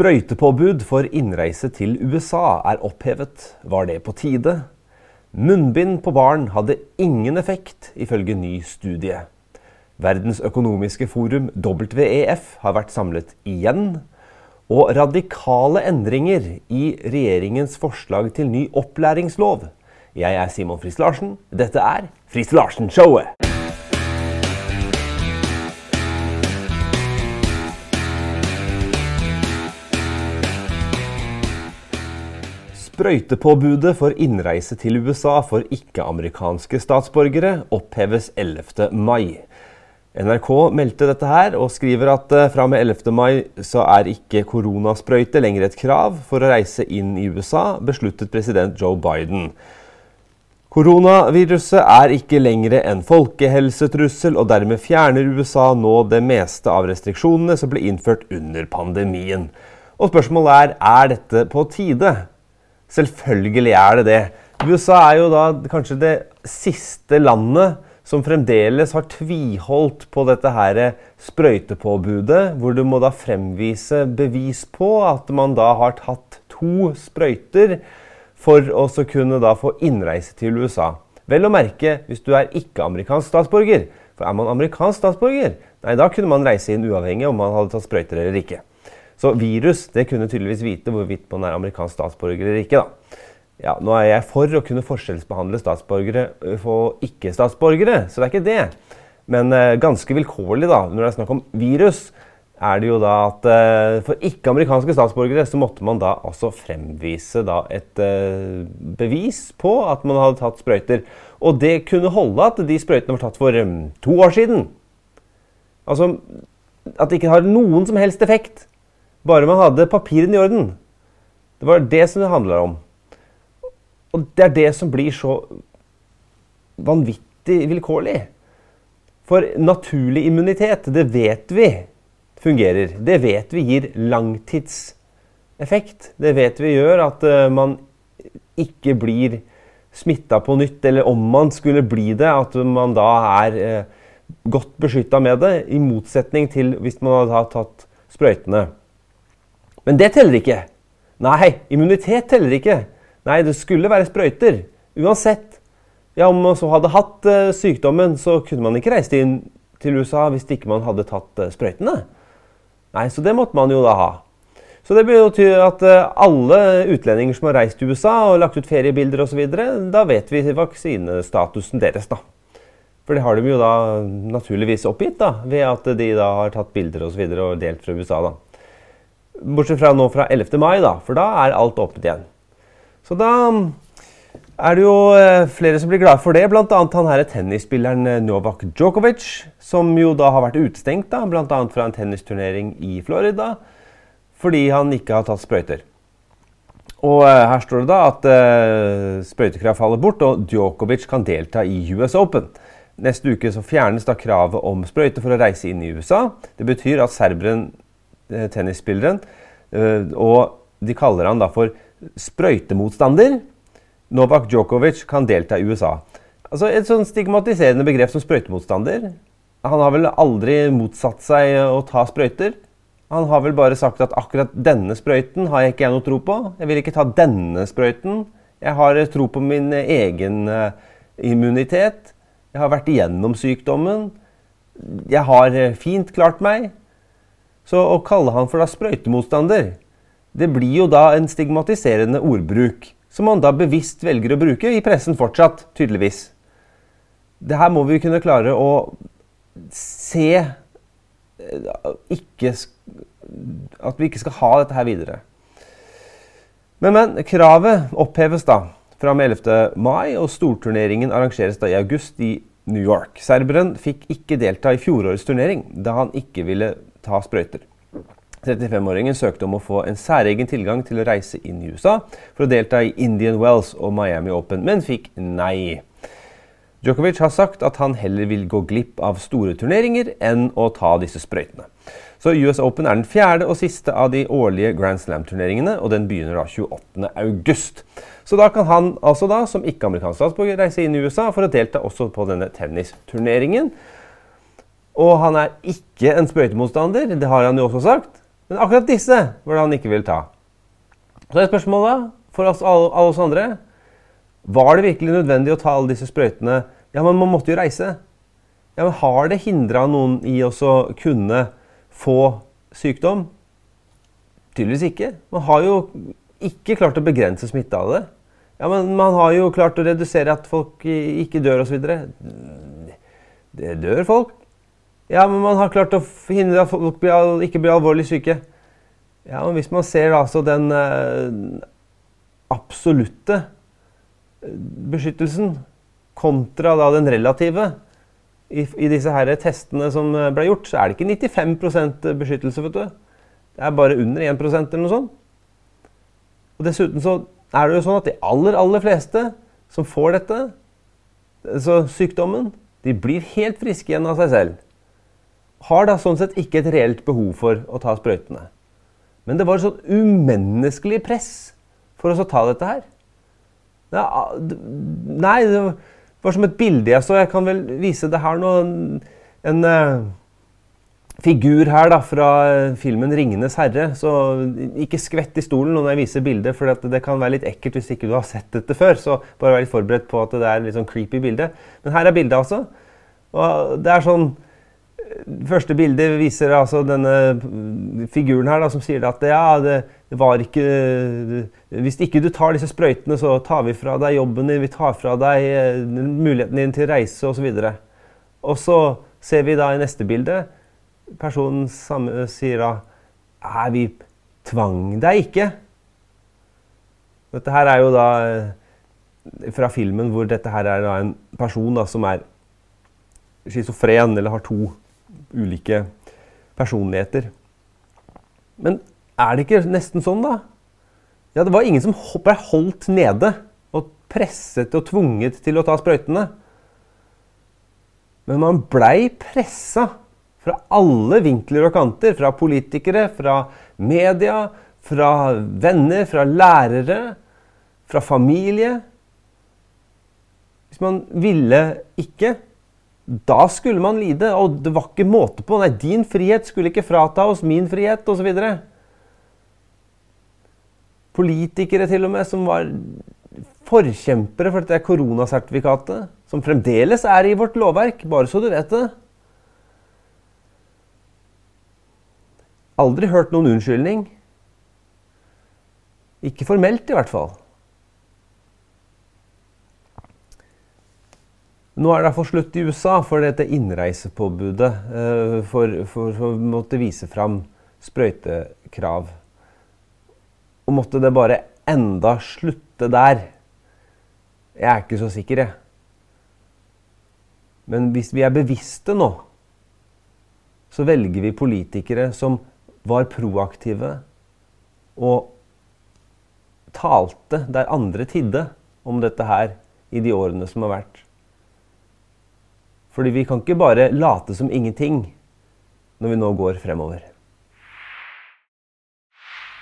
Sprøytepåbud for innreise til USA er opphevet. Var det på tide? Munnbind på barn hadde ingen effekt, ifølge ny studie. Verdens økonomiske forum, WEF, har vært samlet igjen. Og radikale endringer i regjeringens forslag til ny opplæringslov. Jeg er Simon Friis Larsen. Dette er Friis Larsen-showet. Sprøytepåbudet for innreise til USA for ikke-amerikanske statsborgere oppheves 11. mai. NRK meldte dette her og skriver at eh, fra og med 11. mai så er ikke koronasprøyte lenger et krav for å reise inn i USA, besluttet president Joe Biden. Koronaviruset er ikke lenger en folkehelsetrussel, og dermed fjerner USA nå det meste av restriksjonene som ble innført under pandemien. Og spørsmålet er er dette på tide. Selvfølgelig er det det. USA er jo da kanskje det siste landet som fremdeles har tviholdt på dette her sprøytepåbudet, hvor du må da fremvise bevis på at man da har tatt to sprøyter for å kunne da få innreise til USA. Vel å merke hvis du er ikke-amerikansk statsborger. For er man amerikansk statsborger, nei, da kunne man reise inn uavhengig om man hadde tatt sprøyter eller ikke. Så virus det kunne tydeligvis vite hvorvidt man er amerikansk statsborger eller ikke. da. Ja, Nå er jeg for å kunne forskjellsbehandle statsborgere for ikke-statsborgere, så det er ikke det. Men eh, ganske vilkårlig, da, når det er snakk om virus, er det jo da at eh, for ikke-amerikanske statsborgere så måtte man da altså fremvise da et eh, bevis på at man hadde tatt sprøyter. Og det kunne holde at de sprøytene var tatt for um, to år siden. Altså at det ikke har noen som helst effekt. Bare man hadde papirene i orden. Det var det som det handla om. Og det er det som blir så vanvittig vilkårlig. For naturlig immunitet, det vet vi fungerer. Det vet vi gir langtidseffekt. Det vet vi gjør at uh, man ikke blir smitta på nytt, eller om man skulle bli det, at man da er uh, godt beskytta med det, i motsetning til hvis man hadde tatt sprøytene. Men det teller ikke. Nei, immunitet teller ikke. Nei, det skulle være sprøyter. Uansett. Ja, Om man så hadde hatt uh, sykdommen, så kunne man ikke reist inn til USA hvis ikke man hadde tatt uh, sprøytene. Nei, så det måtte man jo da ha. Så det betyr at uh, alle utlendinger som har reist til USA og lagt ut feriebilder osv., da vet vi vaksinestatusen deres, da. For det har de jo da naturligvis oppgitt, da, ved at de da har tatt bilder og, så videre, og delt fra USA. da. Bortsett fra nå fra 11. mai, da, for da er alt åpent igjen. Så da er det jo eh, flere som blir glade for det, bl.a. han her tennisspilleren eh, Novak Djokovic, som jo da har vært utestengt da, bl.a. fra en tennisturnering i Florida fordi han ikke har tatt sprøyter. Og eh, her står det da at sprøytekrav faller bort, og Djokovic kan delta i US Open. Neste uke så fjernes da kravet om sprøyte for å reise inn i USA. Det betyr at serberen tennisspilleren. Eh, og de kaller han da for sprøytemotstander. Novak Djokovic kan delta i USA. Altså Et sånn stigmatiserende begrep som sprøytemotstander. Han har vel aldri motsatt seg å ta sprøyter. Han har vel bare sagt at akkurat denne sprøyten har jeg ikke jeg noe tro på. Jeg vil ikke ta denne sprøyten. Jeg har tro på min egen eh, immunitet. Jeg har vært igjennom sykdommen. Jeg har fint klart meg. Så å kalle han for da sprøytemotstander, det blir jo da en stigmatiserende ordbruk. Som han da bevisst velger å bruke i pressen fortsatt, tydeligvis. Det her må vi kunne klare å se eh, ikke, At vi ikke skal ha dette her videre. Men, men. Kravet oppheves da fra med 11. mai, og storturneringen arrangeres da i august i New York. Serberen fikk ikke delta i fjorårets turnering, da han ikke ville ta sprøyter. 35-åringen søkte om å få en særegen tilgang til å reise inn i USA for å delta i Indian Wells og Miami Open, men fikk nei. Djokovic har sagt at han heller vil gå glipp av store turneringer enn å ta disse sprøytene. Så US Open er den fjerde og siste av de årlige Grand Slam-turneringene, og den begynner da 28.8. Så da kan han altså da, som ikke-amerikansk statsborger reise inn i USA for å delta også på denne tennisturneringen. Og han er ikke en sprøytemotstander, det har han jo også sagt. Men akkurat disse var det han ikke ville ta. Så er spørsmålet for oss, alle, alle oss andre Var det virkelig nødvendig å ta alle disse sprøytene? Ja, men man måtte jo reise. Ja, men Har det hindra noen i å kunne få sykdom? Tydeligvis ikke. Man har jo ikke klart å begrense smitte av det. Ja, men man har jo klart å redusere at folk ikke dør osv. Det dør folk. Ja, men man har klart å hindre at folk ikke blir alvorlig syke. Ja, men hvis man ser altså den eh, absolutte eh, beskyttelsen kontra da den relative i, i, disse her testene som eh, ble gjort, så er det ikke 95% beskyttelse. vet du. Det er bare under 1% eller noe sånt. Og Dessuten så er det jo sånn at de aller, aller fleste som får dette, så sykdommen, de blir helt friske igjen av seg selv. Har da sånn sett ikke et reelt behov for å ta sprøytene. Men det var et sånn umenneskelig press for oss å ta dette her. Nei, det var som et bilde jeg så. Jeg kan vel vise det her nå. En, en uh, figur her da, fra eh, filmen 'Ringenes herre'. Så ikke skvett i stolen når jeg viser bildet, for det kan være litt ekkelt hvis ikke du har sett dette før. Så bare vær litt forberedt på at det er litt sånn creepy bilde. Men her er bildet, altså. Og det er sånn Første bildet viser altså denne figuren her da, som sier at ja, det, var ikke Hvis ikke du tar disse sprøytene, så tar vi fra deg jobben din, vi tar fra deg eh, muligheten din til å reise osv. Og, så ser vi da i neste bilde personen sier da Nei, vi tvang deg ikke. Dette her er jo da eh, fra filmen hvor dette her er en person da, som er schizofren eller har to ulike personligheter. Men er det ikke nesten sånn, da? Ja, det var ingen som ble holdt nede og presset og tvunget til å ta sprøytene. Men man blei pressa fra alle vinkler og kanter. Fra politikere, fra media, fra venner, fra lærere, fra familie. Hvis man ville ikke, da skulle man lide. Og det var ikke måte på. Nei, din frihet skulle ikke frata oss min frihet, osv. Politikere til og med som var forkjempere for dette koronasertifikatet. Som fremdeles er i vårt lovverk, bare så du vet det. Aldri hørt noen unnskyldning. Ikke formelt, i hvert fall. Nå er det iallfall slutt i USA for dette innreisepåbudet uh, for, for, for, å måtte vise fram sprøytekrav. Og måtte det bare enda slutte der? Jeg er ikke så sikker, jeg. Men hvis vi er bevisste nå, så velger vi politikere som var proaktive og talte der andre tidde om dette her i de årene som har vært. Fordi vi kan ikke bare late som ingenting når vi nå går fremover.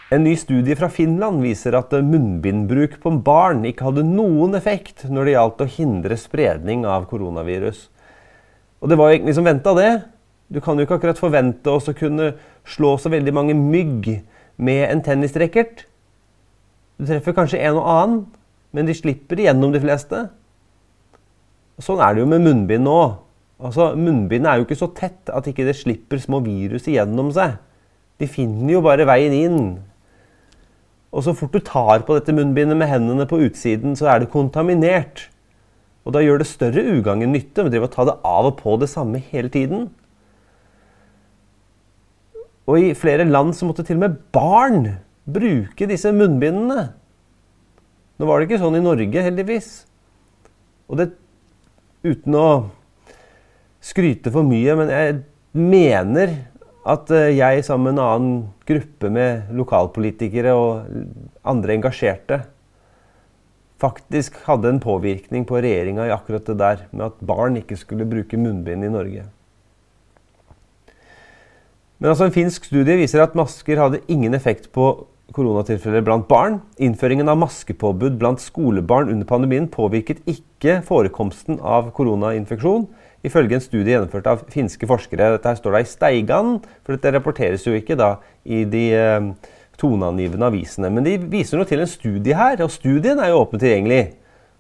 En ny studie fra Finland viser at munnbindbruk på barn ikke hadde noen effekt når det gjaldt å hindre spredning av koronavirus. Og det var jo egentlig som venta, det. Du kan jo ikke akkurat forvente oss å kunne slå så veldig mange mygg med en tennisracket. Du treffer kanskje en og annen, men de slipper igjennom de fleste. Sånn er det jo med munnbind nå. Altså, Munnbindet er jo ikke så tett at ikke det slipper små virus igjennom seg. De finner jo bare veien inn. Og så fort du tar på dette munnbindet med hendene på utsiden, så er det kontaminert. Og da gjør det større ugagn enn nytte å ta det av og på det samme hele tiden. Og i flere land så måtte til og med barn bruke disse munnbindene. Nå var det ikke sånn i Norge, heldigvis. Og det uten å skryte for mye, men jeg mener at eh, jeg sammen med en annen gruppe med lokalpolitikere og andre engasjerte faktisk hadde en påvirkning på regjeringa i akkurat det der med at barn ikke skulle bruke munnbind i Norge. Men altså En finsk studie viser at masker hadde ingen effekt på koronatilfeller blant barn. Innføringen av maskepåbud blant skolebarn under pandemien påvirket ikke forekomsten av koronainfeksjon ifølge en studie gjennomført av finske forskere. Dette her står da i Steigan, for dette rapporteres jo ikke da i de eh, toneangivende avisene. Men de viser noe til en studie her, og studien er jo åpent tilgjengelig.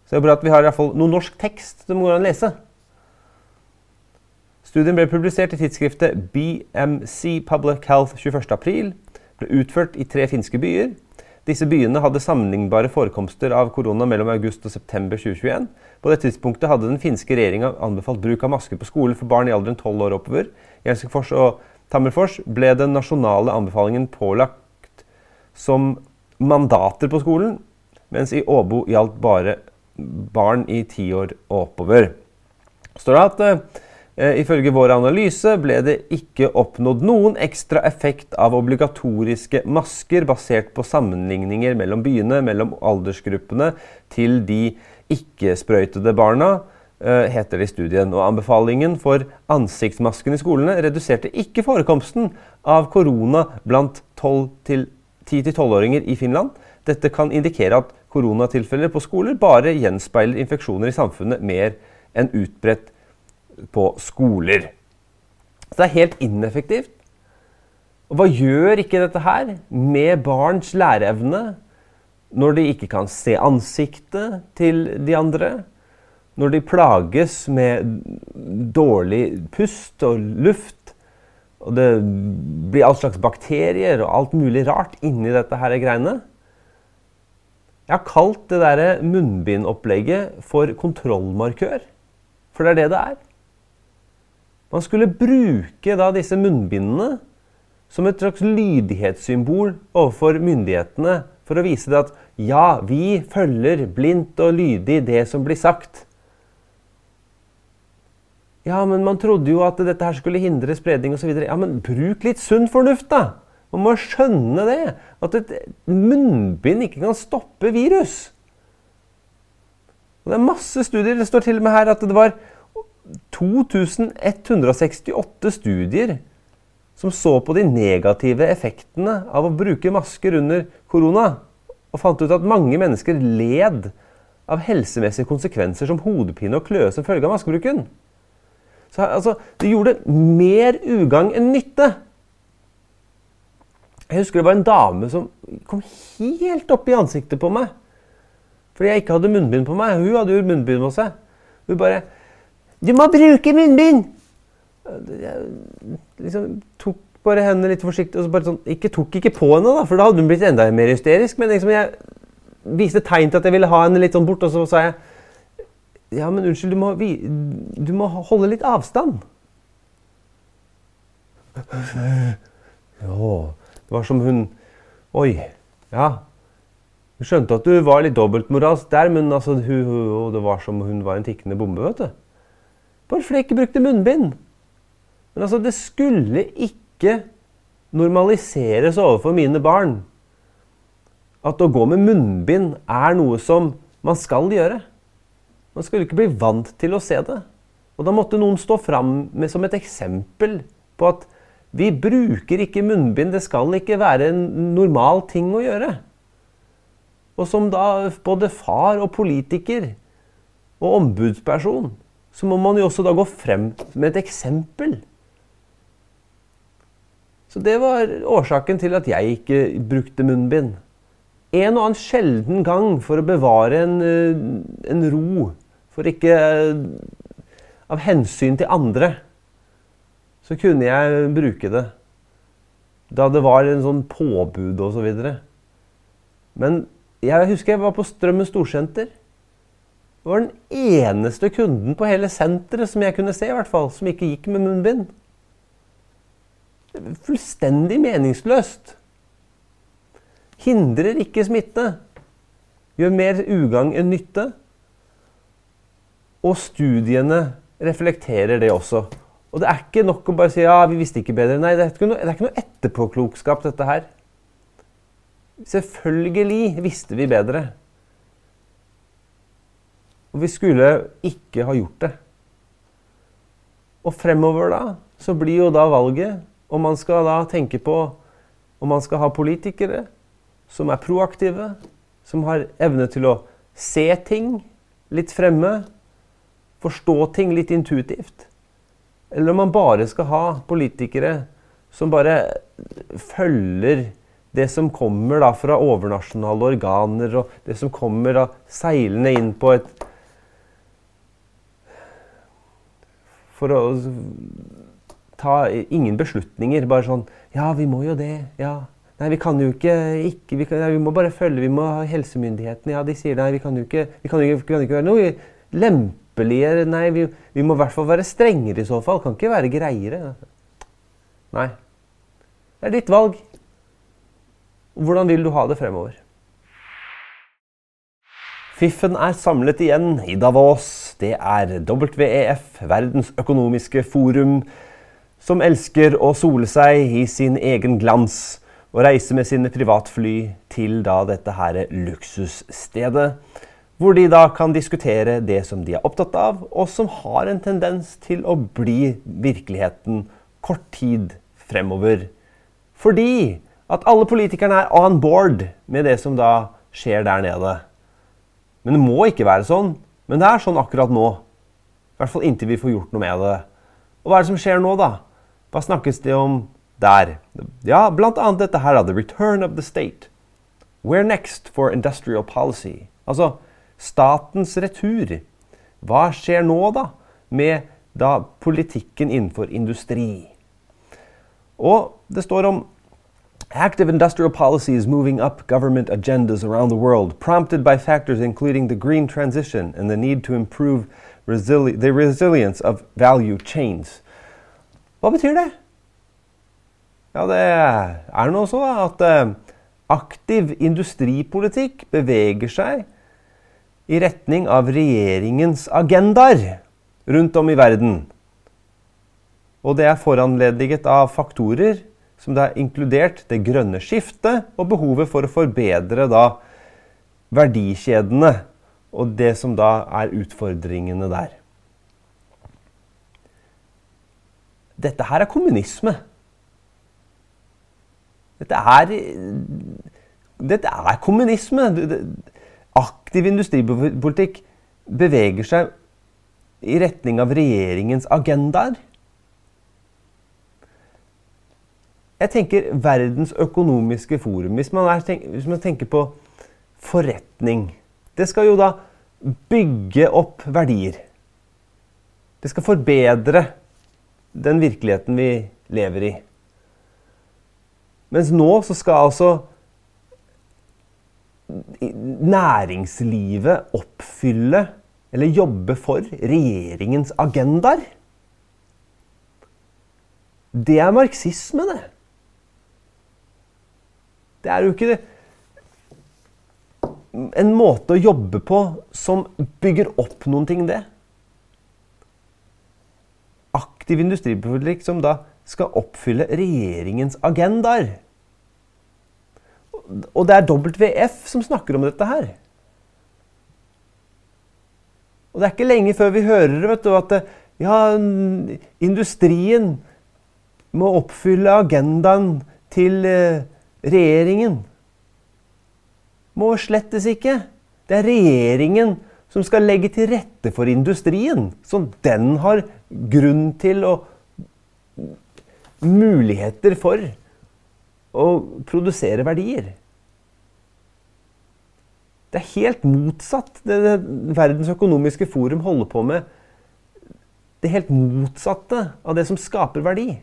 Så det er bra at vi har i hvert fall noe norsk tekst som går an å lese. Studien ble publisert i tidsskriftet BMC Public Health 21.4. Ble utført i tre finske byer. Disse byene hadde sammenlignbare forekomster av korona mellom august og september 2021. På det tidspunktet hadde den finske regjeringa anbefalt bruk av masker på skolen for barn i alderen 12 år oppover. I Helsingfors og Tammerfors ble den nasjonale anbefalingen pålagt som mandater på skolen, mens i Åbo gjaldt bare barn i ti år og oppover. Står det at Eh, ifølge vår analyse ble det ikke oppnådd noen ekstra effekt av obligatoriske masker basert på sammenligninger mellom byene, mellom aldersgruppene til de ikke-sprøytede barna, eh, heter det i studien. Og anbefalingen for ansiktsmasken i skolene reduserte ikke forekomsten av korona blant 10-12-åringer i Finland. Dette kan indikere at koronatilfeller på skoler bare gjenspeiler infeksjoner i samfunnet mer enn utbredt på skoler. Så det er helt ineffektivt. Og hva gjør ikke dette her med barns læreevne når de ikke kan se ansiktet til de andre? Når de plages med dårlig pust og luft, og det blir all slags bakterier og alt mulig rart inni dette her greiene? Jeg har kalt det der munnbindopplegget for kontrollmarkør. For det er det det er. Man skulle bruke da disse munnbindene som et slags lydighetssymbol overfor myndighetene for å vise det at ja, vi følger blindt og lydig det som blir sagt. Ja, men man trodde jo at dette her skulle hindre spredning osv. Ja, men bruk litt sunn fornuft, da! Man må skjønne det. At et munnbind ikke kan stoppe virus. Og det er masse studier. Det står til og med her at det var 2168 studier som så på de negative effektene av å bruke masker under korona, og fant ut at mange mennesker led av helsemessige konsekvenser som hodepine og kløe som følge av maskebruken. Så altså, Det gjorde mer ugagn enn nytte. Jeg husker det var en dame som kom helt opp i ansiktet på meg fordi jeg ikke hadde munnbind på meg. Hun hadde jo munnbind på seg. Hun bare du må bruke munnbind! Jeg liksom tok bare hendene litt forsiktig og så bare sånn, ikke tok ikke på henne, da, for da hadde hun blitt enda mer hysterisk. Men liksom jeg viste tegn til at jeg ville ha henne litt sånn bort, og så sa jeg Ja, men unnskyld, du må, du må holde litt avstand. Ja Det var som hun Oi. Ja. Hun skjønte at du var litt dobbeltmoralsk der, men altså, hun, det var som hun var en tikkende bombe. vet du. Bare fordi jeg ikke brukte munnbind. Men altså, det skulle ikke normaliseres overfor mine barn at å gå med munnbind er noe som man skal gjøre. Man skulle ikke bli vant til å se det. Og da måtte noen stå fram som et eksempel på at vi bruker ikke munnbind, det skal ikke være en normal ting å gjøre. Og som da både far og politiker og ombudsperson så må man jo også da gå frem med et eksempel. Så det var årsaken til at jeg ikke brukte munnbind. En og annen sjelden gang for å bevare en, eh, en ro, for ikke eh, Av hensyn til andre, så kunne jeg bruke det. Da det var en sånn påbud og så videre. Men jeg husker jeg var på Strømmen storsenter. Det var den eneste kunden på hele senteret som jeg kunne se, i hvert fall, som ikke gikk med munnbind. Fullstendig meningsløst. Hindrer ikke smitte. Gjør mer ugagn enn nytte. Og studiene reflekterer det også. Og det er ikke nok å bare si ja, vi visste ikke bedre. Nei, det er ikke noe, det er ikke noe etterpåklokskap, dette her. Selvfølgelig visste vi bedre. Og vi skulle ikke ha gjort det. Og fremover da, så blir jo da valget om man skal da tenke på om man skal ha politikere som er proaktive, som har evne til å se ting litt fremme, forstå ting litt intuitivt. Eller om man bare skal ha politikere som bare følger det som kommer da fra overnasjonale organer, og det som kommer da seilende inn på et For å ta ingen beslutninger. Bare sånn Ja, vi må jo det. Ja. Nei, vi kan jo ikke, ikke vi, kan, vi, må bare følge. Vi må ha helsemyndighetene. Ja, de sier nei, vi kan jo ikke, vi kan vi kan ikke være noe lempeligere. Nei, vi, vi må i hvert fall være strengere i så fall. Kan ikke være greiere. Nei. Det er ditt valg. Hvordan vil du ha det fremover? Fiffen er samlet igjen i Davos. Det er WEF, Verdens økonomiske forum, som elsker å sole seg i sin egen glans og reise med sine privatfly til da dette her luksusstedet. Hvor de da kan diskutere det som de er opptatt av, og som har en tendens til å bli virkeligheten kort tid fremover. Fordi at alle politikerne er on board med det som da skjer der nede. Men det må ikke være sånn. Men det er sånn akkurat nå. I hvert fall inntil vi får gjort noe med det. Og hva er det som skjer nå, da? Hva snakkes det om der? Ja, blant annet dette her, da. The return of the state. Where next for industrial policy? Altså statens retur. Hva skjer nå, da? Med da politikken innenfor industri. Og det står om Active industrial policy is moving up government agendas around the world, prompted by factors including the green transition and the need to improve resili the resilience of value chains. Hva betyr det? Ja, det er nå så at uh, aktiv industripolitikk beveger seg i retning av regjeringens agendaer rundt om i verden. Og det er foranlediget av faktorer som det er inkludert det grønne skiftet og behovet for å forbedre da verdikjedene og det som da er utfordringene der. Dette her er kommunisme. Dette er Dette er kommunisme. Aktiv industripolitikk beveger seg i retning av regjeringens agendaer. Jeg tenker Verdens økonomiske forum. Hvis man, tenk, hvis man, tenker på forretning Det skal jo da bygge opp verdier. Det skal forbedre den virkeligheten vi lever i. Mens nå så skal altså næringslivet oppfylle eller jobbe for regjeringens agendaer. Det er marxisme, det. Det er jo ikke en måte å jobbe på som bygger opp noen ting, det. Aktiv industripolitikk som da skal oppfylle regjeringens agendaer. Og det er WF som snakker om dette her. Og det er ikke lenge før vi hører vet du, at ja, industrien må oppfylle agendaen til eh, regjeringen. Må slettes ikke. Det er regjeringen som skal legge til rette for industrien, som den har grunn til og Muligheter for å produsere verdier. Det er helt motsatt det, det Verdens økonomiske forum holder på med. Det helt motsatte av det som skaper verdi.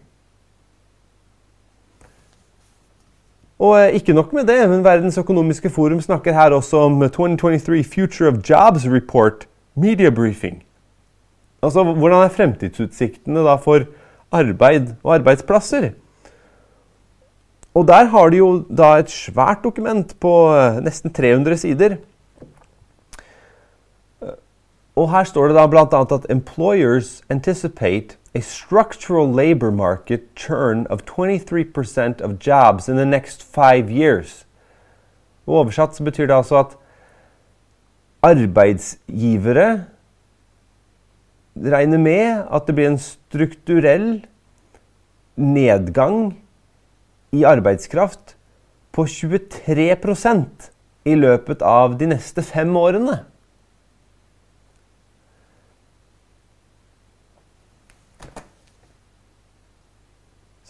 Og eh, ikke nok med det, men Verdens økonomiske forum snakker her også om 2023 Future of Jobs Report Media Briefing. Altså hvordan er fremtidsutsiktene da for arbeid og arbeidsplasser? Og der har de jo da et svært dokument på eh, nesten 300 sider. Og her står det da bl.a. at employers anticipate a structural labor market churn of 23% of jobs in the next five years. Og oversatt så betyr det altså at arbeidsgivere regner med at det blir en strukturell nedgang i arbeidskraft på 23 i løpet av de neste fem årene.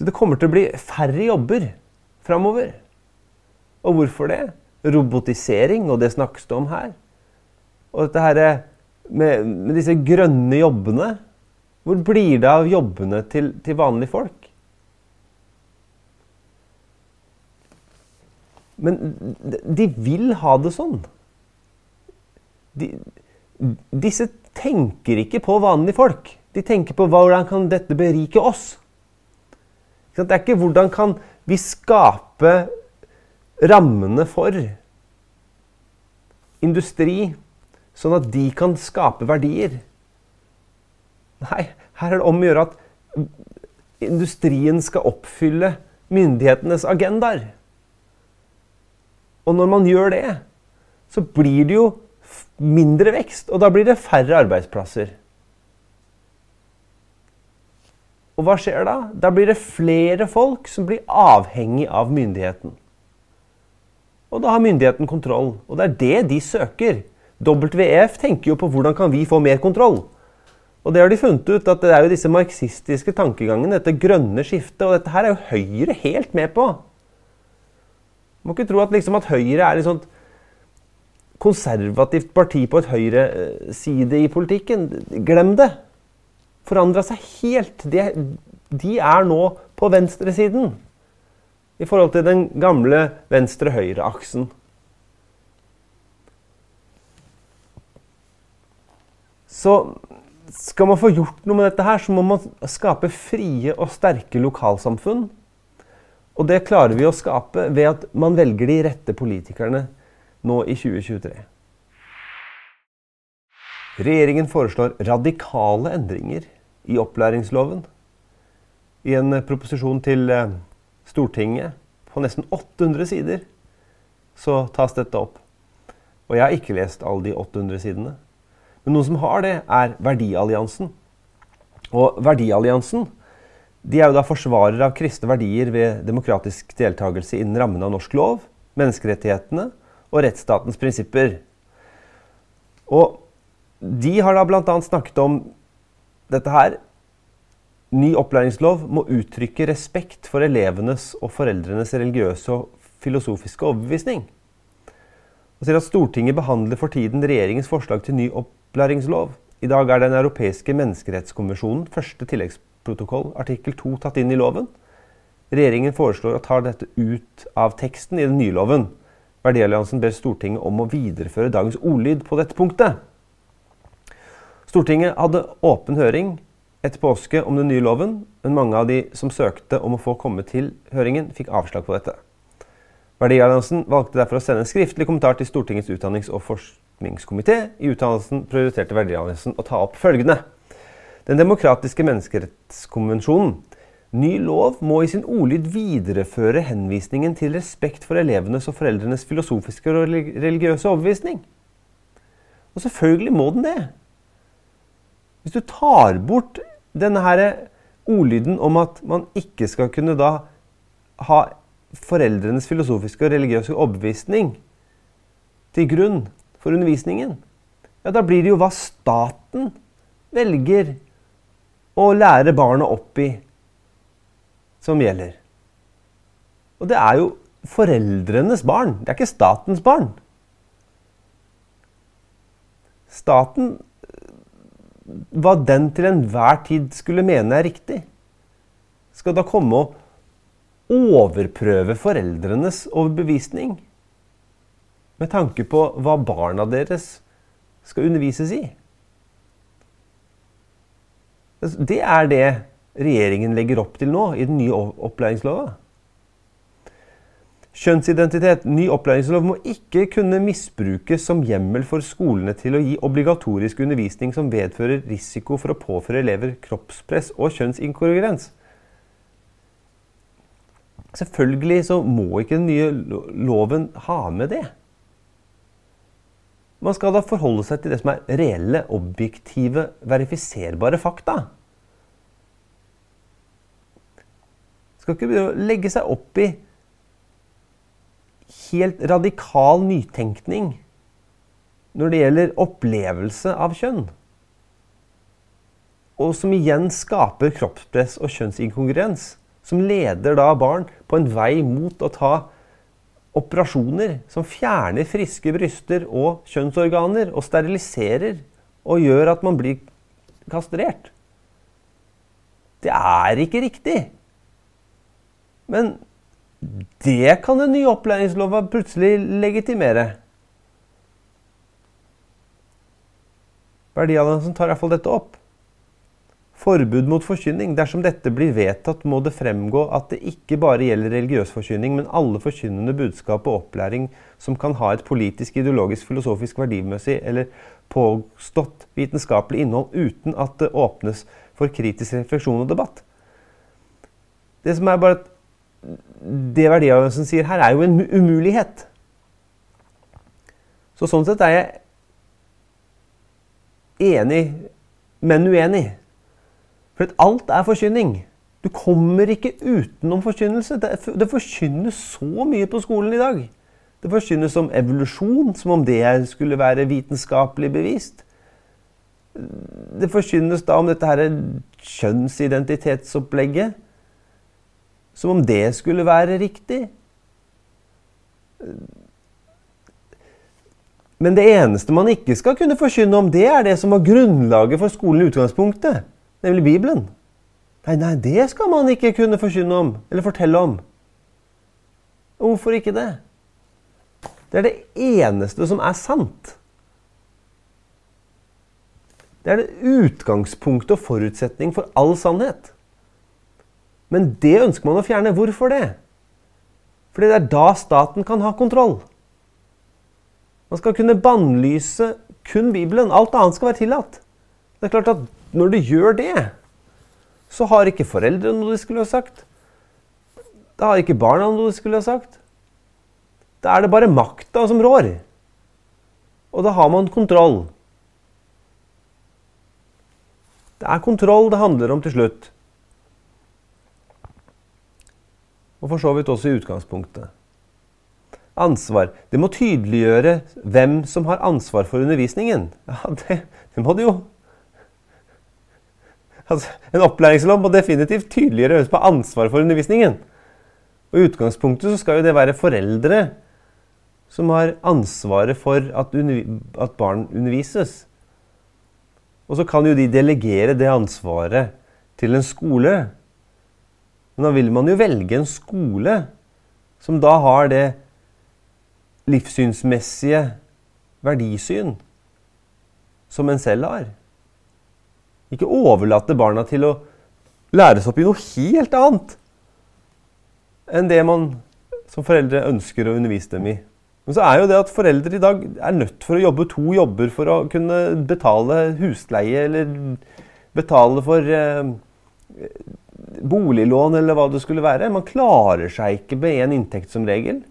Det kommer til å bli færre jobber framover. Og hvorfor det? Robotisering, og det snakkes det om her. Og dette her med, med disse grønne jobbene. Hvor blir det av jobbene til, til vanlige folk? Men de vil ha det sånn. De, disse tenker ikke på vanlige folk. De tenker på hvordan kan dette berike oss. Det er ikke hvordan kan vi skape rammene for industri, sånn at de kan skape verdier. Nei, her er det om å gjøre at industrien skal oppfylle myndighetenes agendaer. Og når man gjør det, så blir det jo mindre vekst, og da blir det færre arbeidsplasser. Og hva skjer da? Da blir det flere folk som blir avhengig av myndigheten. Og da har myndigheten kontroll. Og det er det de søker. WF tenker jo på hvordan kan vi få mer kontroll. Og det har de funnet ut, at det er jo disse marxistiske tankegangene, dette grønne skiftet, og dette her er jo Høyre helt med på. Man må ikke tro at, liksom, at Høyre er et sånt konservativt parti på et høyreside i politikken. Glem det! Forandra seg helt. De, de er nå på venstresiden i forhold til den gamle venstre-høyre-aksen. Så skal man få gjort noe med dette her, så må man skape frie og sterke lokalsamfunn. Og det klarer vi å skape ved at man velger de rette politikerne nå i 2023. Regjeringen foreslår radikale endringer i opplæringsloven. I en proposisjon til eh, Stortinget på nesten 800 sider så tas dette opp. Og jeg har ikke lest alle de 800 sidene. Men noen som har det, er Verdialliansen. Og Verdialliansen de er jo da forsvarere av kristne verdier ved demokratisk deltakelse innen rammene av norsk lov, menneskerettighetene og rettsstatens prinsipper. Og de har da bl.a. snakket om dette her Ny opplæringslov må uttrykke respekt for elevenes og foreldrenes religiøse og filosofiske overbevisning. Og sier at Stortinget behandler for tiden regjeringens forslag til ny opplæringslov. I dag er Den europeiske menneskerettskonvensjonen første tilleggsprotokoll artikkel 2 tatt inn i loven. Regjeringen foreslår å ta dette ut av teksten i den nye loven. Verdialliansen ber Stortinget om å videreføre dagens ordlyd på dette punktet. Stortinget hadde åpen høring etter påske om den nye loven, men mange av de som søkte om å få komme til høringen, fikk avslag på dette. Verdialliansen valgte derfor å sende en skriftlig kommentar til Stortingets utdannings- og forskningskomité. I utdannelsen prioriterte Verdialliansen å ta opp følgende. Den demokratiske menneskerettskonvensjonen. Ny lov må i sin ordlyd videreføre henvisningen til respekt for elevenes og foreldrenes filosofiske og religiøse overbevisning. Og selvfølgelig må den det. Hvis du tar bort denne her ordlyden om at man ikke skal kunne da ha foreldrenes filosofiske og religiøse overbevisning til grunn for undervisningen, ja, da blir det jo hva staten velger å lære barna opp i, som gjelder. Og det er jo foreldrenes barn, det er ikke statens barn. Staten hva den til enhver tid skulle mene er riktig, skal da komme og overprøve foreldrenes overbevisning med tanke på hva barna deres skal undervises i. Det er det regjeringen legger opp til nå i den nye opplæringslova. Kjønnsidentitet, ny opplæringslov, må ikke kunne misbrukes som hjemmel for skolene til å gi obligatorisk undervisning som vedfører risiko for å påføre elever kroppspress og kjønnsinkongruens. Selvfølgelig så må ikke den nye loven ha med det. Man skal da forholde seg til det som er reelle, objektive, verifiserbare fakta. Skal ikke begynne å legge seg opp i helt radikal nytenkning når det gjelder opplevelse av kjønn. Og som igjen skaper kroppspress og kjønnsinkongruens. som leder da barn på en vei mot å ta operasjoner som fjerner friske bryster og kjønnsorganer og steriliserer og gjør at man blir kastrert. Det er ikke riktig. Men det kan den nye opplæringslova plutselig legitimere. Verdialliansen tar i hvert fall dette opp. Forbud mot forkynning. Dersom dette blir vedtatt, må det fremgå at det ikke bare gjelder religiøs forkynning, men alle forkynnende budskap og opplæring som kan ha et politisk, ideologisk, filosofisk, verdimessig eller påstått vitenskapelig innhold uten at det åpnes for kritisk refleksjon og debatt. Det som er bare at det verdiavgjørelsen sier her, er jo en umulighet. Så sånn sett er jeg enig, men uenig. For alt er forkynning. Du kommer ikke utenom forkynnelse. Det forkynnes så mye på skolen i dag. Det forkynnes om evolusjon, som om det skulle være vitenskapelig bevist. Det forkynnes da om dette her kjønnsidentitetsopplegget. Som om det skulle være riktig. Men det eneste man ikke skal kunne forkynne om, det er det som var grunnlaget for skolen i utgangspunktet, nemlig Bibelen. Nei, nei, det skal man ikke kunne forkynne om, eller fortelle om. Hvorfor ikke det? Det er det eneste som er sant. Det er det utgangspunktet og forutsetning for all sannhet. Men det ønsker man å fjerne. Hvorfor det? Fordi det er da staten kan ha kontroll. Man skal kunne bannlyse kun Bibelen. Alt annet skal være tillatt. Det er klart at når du gjør det, så har ikke foreldrene noe de skulle ha sagt. Da har ikke barna noe de skulle ha sagt. Da er det bare makta som rår. Og da har man kontroll. Det er kontroll det handler om til slutt. Og for så vidt også i utgangspunktet. Ansvar. Det må tydeliggjøre hvem som har ansvar for undervisningen. Ja, det, det må det jo. Altså, en opplæringslov må definitivt tydeliggjøre hvem som har ansvar for undervisningen. Og I utgangspunktet så skal jo det være foreldre som har ansvaret for at, at barn undervises. Og så kan jo de delegere det ansvaret til en skole. Men da vil man jo velge en skole som da har det livssynsmessige verdisyn som en selv har. Ikke overlate barna til å læres opp i noe helt annet enn det man som foreldre ønsker å undervise dem i. Men så er jo det at foreldre i dag er nødt for å jobbe to jobber for å kunne betale husleie eller betale for eh, boliglån eller hva det skulle være. Man klarer seg ikke med én inntekt som regel.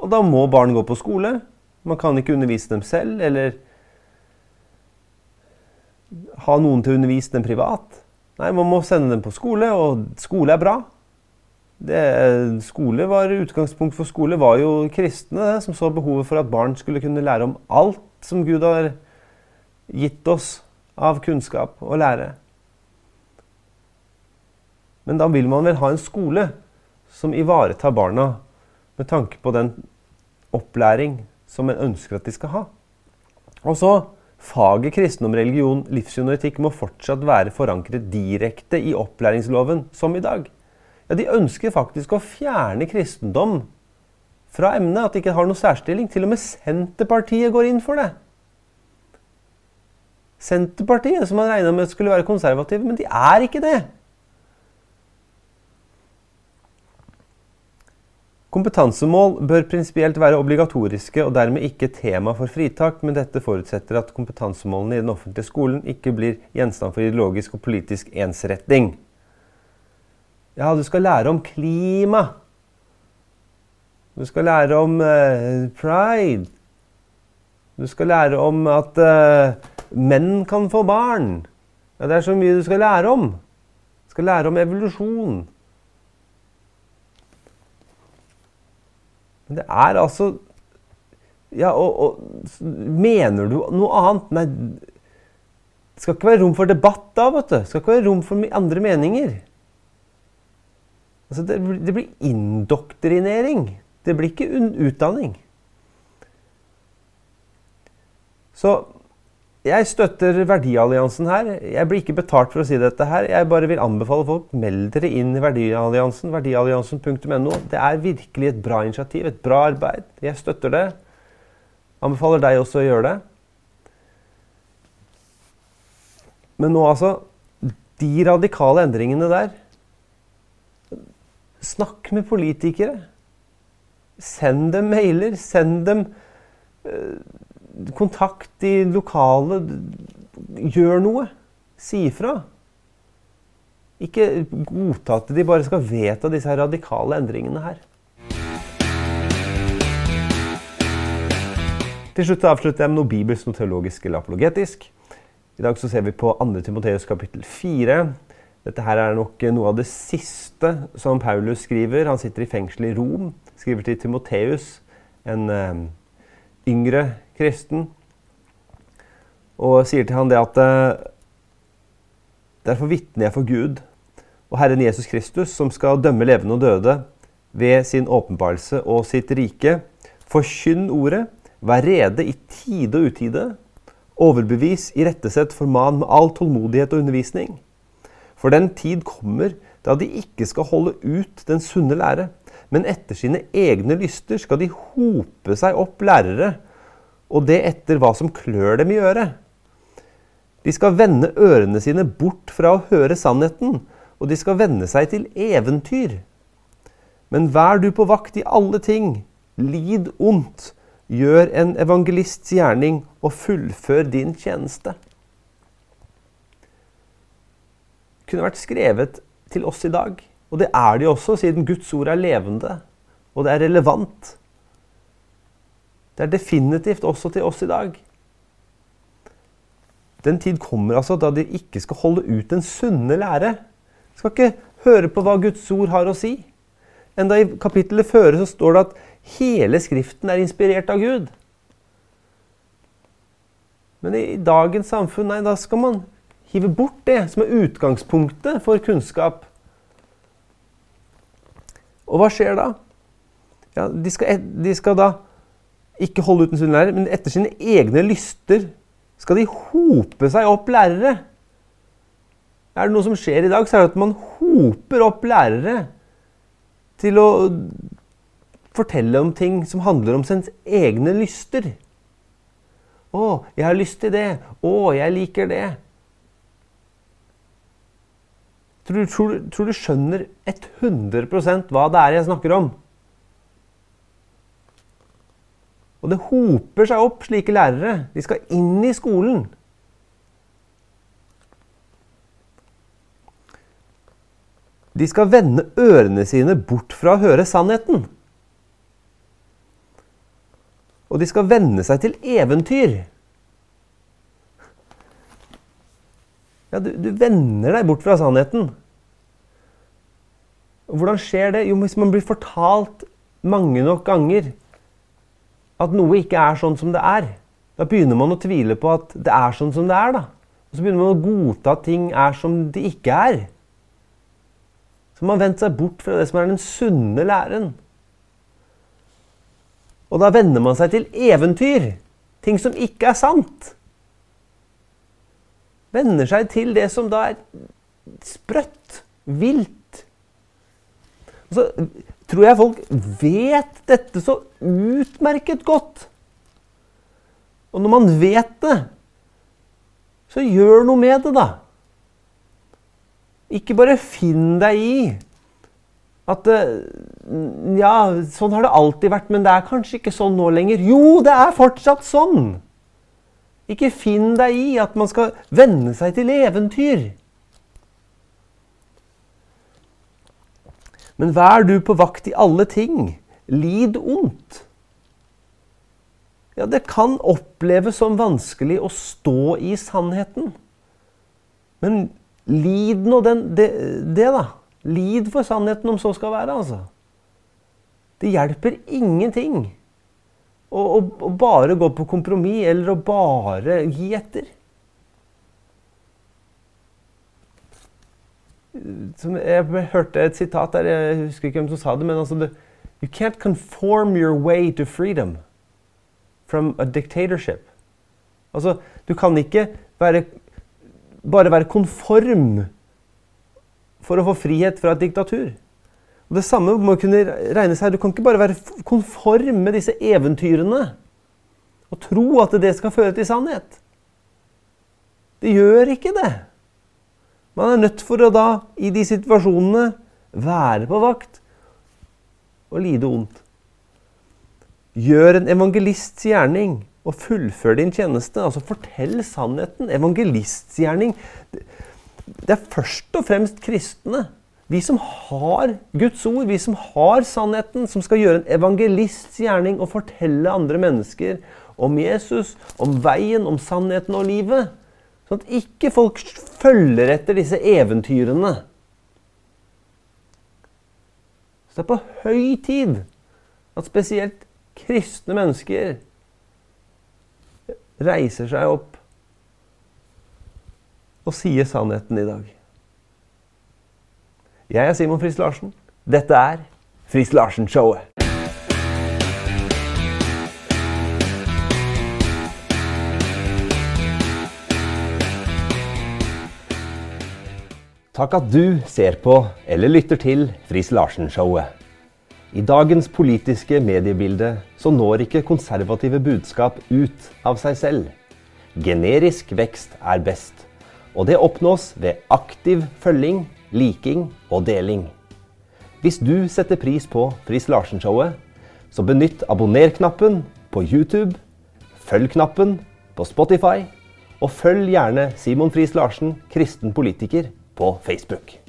Og da må barn gå på skole. Man kan ikke undervise dem selv eller ha noen til å undervise dem privat. Nei, man må sende dem på skole, og skole er bra. Det, skole var, Utgangspunkt for skole var jo kristne som så behovet for at barn skulle kunne lære om alt som Gud har gitt oss av kunnskap og lære. Men da vil man vel ha en skole som ivaretar barna med tanke på den opplæring som en ønsker at de skal ha. Og så Faget kristendom, religion, livssyn og etikk må fortsatt være forankret direkte i opplæringsloven, som i dag. Ja, De ønsker faktisk å fjerne kristendom fra emnet. At det ikke har noen særstilling. Til og med Senterpartiet går inn for det. Senterpartiet, som man regna med skulle være konservative, men de er ikke det. Kompetansemål bør prinsipielt være obligatoriske og dermed ikke tema for fritak, men dette forutsetter at kompetansemålene i den offentlige skolen ikke blir gjenstand for ideologisk og politisk ensretting. Ja, du skal lære om klima. Du skal lære om uh, pride. Du skal lære om at uh, menn kan få barn. Ja, det er så mye du skal lære om. Du skal lære om evolusjon. Men det er altså Ja, og, og Mener du noe annet? Nei, det skal ikke være rom for debatt da, vet du. Det skal ikke være rom for andre meninger. Altså det, det, blir indoktrinering. Det blir ikke utdanning. Så jeg støtter Verdialliansen her. Jeg blir ikke betalt for å si dette her. Jeg bare vil anbefale folk meld dere inn i Verdialliansen. Verdialliansen.no. Det er virkelig et bra initiativ, et bra arbeid. Jeg støtter det. Anbefaler deg også å gjøre det. Men nå, altså De radikale endringene der Snakk med politikere. Send dem mailer. Send dem uh, kontakt de lokale. Gjør noe. Si ifra. Ikke godta at de bare skal vedta disse radikale endringene her. Til slutt avslutter jeg med noe bibelsk, noe teologisk eller apologetisk. I dag så ser vi på 2. Timoteus kapittel 4. Dette her er nok noe av det siste som Paulus skriver. Han sitter i fengsel i Rom. Skriver til Timoteus, en uh, yngre kristen, og sier til han det at uh, Derfor vitner jeg for Gud og Herren Jesus Kristus, som skal dømme levende og døde ved sin åpenbarelse og sitt rike. Forkynn ordet, vær rede i tide og utide. Overbevis, irettesett, forman med all tålmodighet og undervisning. For den tid kommer da de ikke skal holde ut den sunne lære, men etter sine egne lyster skal de hope seg opp lærere, og det etter hva som klør dem i øret. De skal vende ørene sine bort fra å høre sannheten, og de skal vende seg til eventyr. Men vær du på vakt i alle ting, lid ondt, gjør en evangelists gjerning og fullfør din tjeneste. Det kunne vært skrevet til oss i dag. Og det er de også, siden Guds ord er levende, og det er relevant. Det er definitivt også til oss i dag. Den tid kommer altså da de ikke skal holde ut den sunne lære. De skal ikke høre på hva Guds ord har å si. Enda i kapittelet føre så står det at hele Skriften er inspirert av Gud. Men i dagens samfunn, nei, da skal man hive bort det som er utgangspunktet for kunnskap. Og hva skjer da? Ja, de, skal, de skal da ikke holde uten sin lærer, men etter sine egne lyster skal de hope seg opp lærere. Er det noe som skjer i dag, så er det at man hoper opp lærere til å fortelle om ting som handler om sine egne lyster. 'Å, jeg har lyst til det. Å, jeg liker det.' Tror du, tror, tror du skjønner 100% hva det er jeg snakker om? Og det hoper seg opp slike lærere. De skal inn i skolen. De skal vende ørene sine bort fra å høre sannheten. Og de skal venne seg til eventyr. Ja, du, du vender deg bort fra sannheten. Og hvordan skjer det? Jo, hvis man blir fortalt mange nok ganger at noe ikke er sånn som det er, da begynner man å tvile på at det er sånn som det er. da. Og så begynner man å godta at ting er som det ikke er. Så man har seg bort fra det som er den sunne læren. Og da venner man seg til eventyr. Ting som ikke er sant venner seg til det som da er sprøtt, vilt. Og så tror jeg folk vet dette så utmerket godt. Og når man vet det, så gjør noe med det, da. Ikke bare finn deg i at Ja, sånn har det alltid vært, men det er kanskje ikke sånn nå lenger. Jo, det er fortsatt sånn! Ikke finn deg i at man skal venne seg til eventyr. Men vær du på vakt i alle ting. Lid ondt. Ja, det kan oppleves som vanskelig å stå i sannheten. Men lid nå det, det, da. Lid for sannheten, om så skal være, altså. Det hjelper ingenting å bare gå på kompromiss eller å bare gi etter. Som Jeg hørte et sitat der, jeg husker ikke hvem som sa det, men altså You can't conform your way to freedom from a dictatorship. Altså, du kan ikke være, bare være konform for å få frihet fra et diktatur. Og Det samme må kunne regne seg. Du kan ikke bare være konform med disse eventyrene og tro at det skal føre til sannhet. Det gjør ikke det. Man er nødt for å da, i de situasjonene, være på vakt og lide ondt. Gjør en evangelists gjerning og fullfør din tjeneste. Altså fortell sannheten. Evangelistgjerning. Det er først og fremst kristne. Vi som har Guds ord, vi som har sannheten, som skal gjøre en evangelists gjerning og fortelle andre mennesker om Jesus, om veien, om sannheten og livet. Sånn at ikke folk følger etter disse eventyrene. Så det er på høy tid at spesielt kristne mennesker reiser seg opp og sier sannheten i dag. Jeg er Simon Friis Larsen. Dette er Friis Larsen-showet. Takk at du ser på eller lytter til Friis Larsen-showet. I dagens politiske mediebilde så når ikke konservative budskap ut av seg selv. Generisk vekst er best, og det oppnås ved aktiv følging, liking og deling. Hvis du setter pris på Friis Larsen-showet, så benytt abonner-knappen på YouTube, følg-knappen på Spotify, og følg gjerne Simon Friis Larsen, kristen politiker, på Facebook.